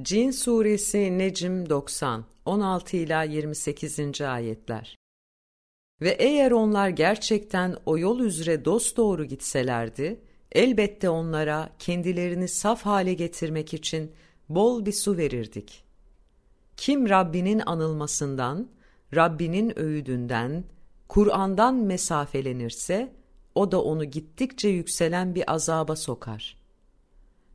Cin Suresi Necm 90 16 ila 28. ayetler. Ve eğer onlar gerçekten o yol üzere dosdoğru gitselerdi, elbette onlara kendilerini saf hale getirmek için bol bir su verirdik. Kim Rabbinin anılmasından, Rabbinin öğüdünden, Kur'an'dan mesafelenirse, o da onu gittikçe yükselen bir azaba sokar.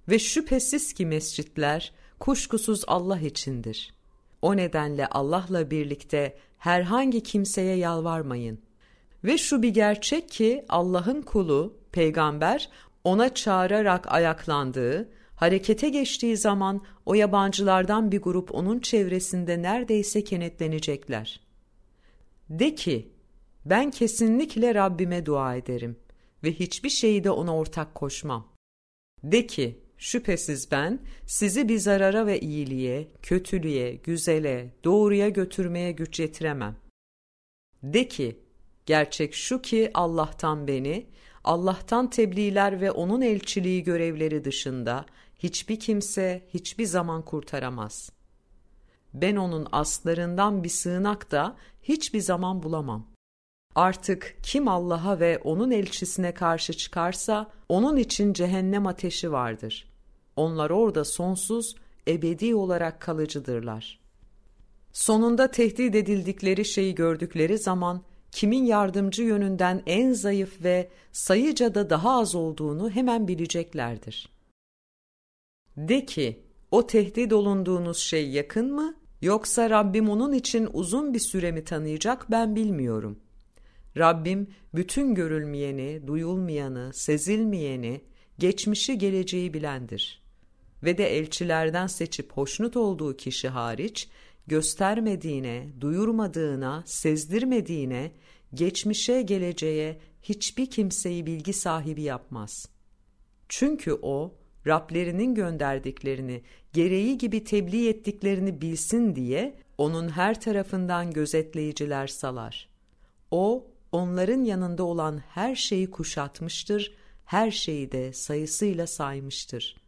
Ve şüphesiz ki mescitler, kuşkusuz Allah içindir. O nedenle Allah'la birlikte herhangi kimseye yalvarmayın. Ve şu bir gerçek ki Allah'ın kulu, peygamber, ona çağırarak ayaklandığı, harekete geçtiği zaman o yabancılardan bir grup onun çevresinde neredeyse kenetlenecekler. De ki, ben kesinlikle Rabbime dua ederim ve hiçbir şeyi de ona ortak koşmam. De ki, Şüphesiz ben sizi bir zarara ve iyiliğe, kötülüğe, güzele, doğruya götürmeye güç yetiremem. De ki, gerçek şu ki Allah'tan beni, Allah'tan tebliğler ve onun elçiliği görevleri dışında hiçbir kimse hiçbir zaman kurtaramaz. Ben onun aslarından bir sığınak da hiçbir zaman bulamam. Artık kim Allah'a ve onun elçisine karşı çıkarsa onun için cehennem ateşi vardır. Onlar orada sonsuz, ebedi olarak kalıcıdırlar. Sonunda tehdit edildikleri şeyi gördükleri zaman kimin yardımcı yönünden en zayıf ve sayıca da daha az olduğunu hemen bileceklerdir. De ki, o tehdit olunduğunuz şey yakın mı, yoksa Rabbim onun için uzun bir süre mi tanıyacak ben bilmiyorum.'' Rabbim bütün görülmeyeni, duyulmayanı, sezilmeyeni, geçmişi geleceği bilendir. Ve de elçilerden seçip hoşnut olduğu kişi hariç, göstermediğine, duyurmadığına, sezdirmediğine, geçmişe geleceğe hiçbir kimseyi bilgi sahibi yapmaz. Çünkü o, Rablerinin gönderdiklerini, gereği gibi tebliğ ettiklerini bilsin diye, onun her tarafından gözetleyiciler salar. O, onların yanında olan her şeyi kuşatmıştır, her şeyi de sayısıyla saymıştır.''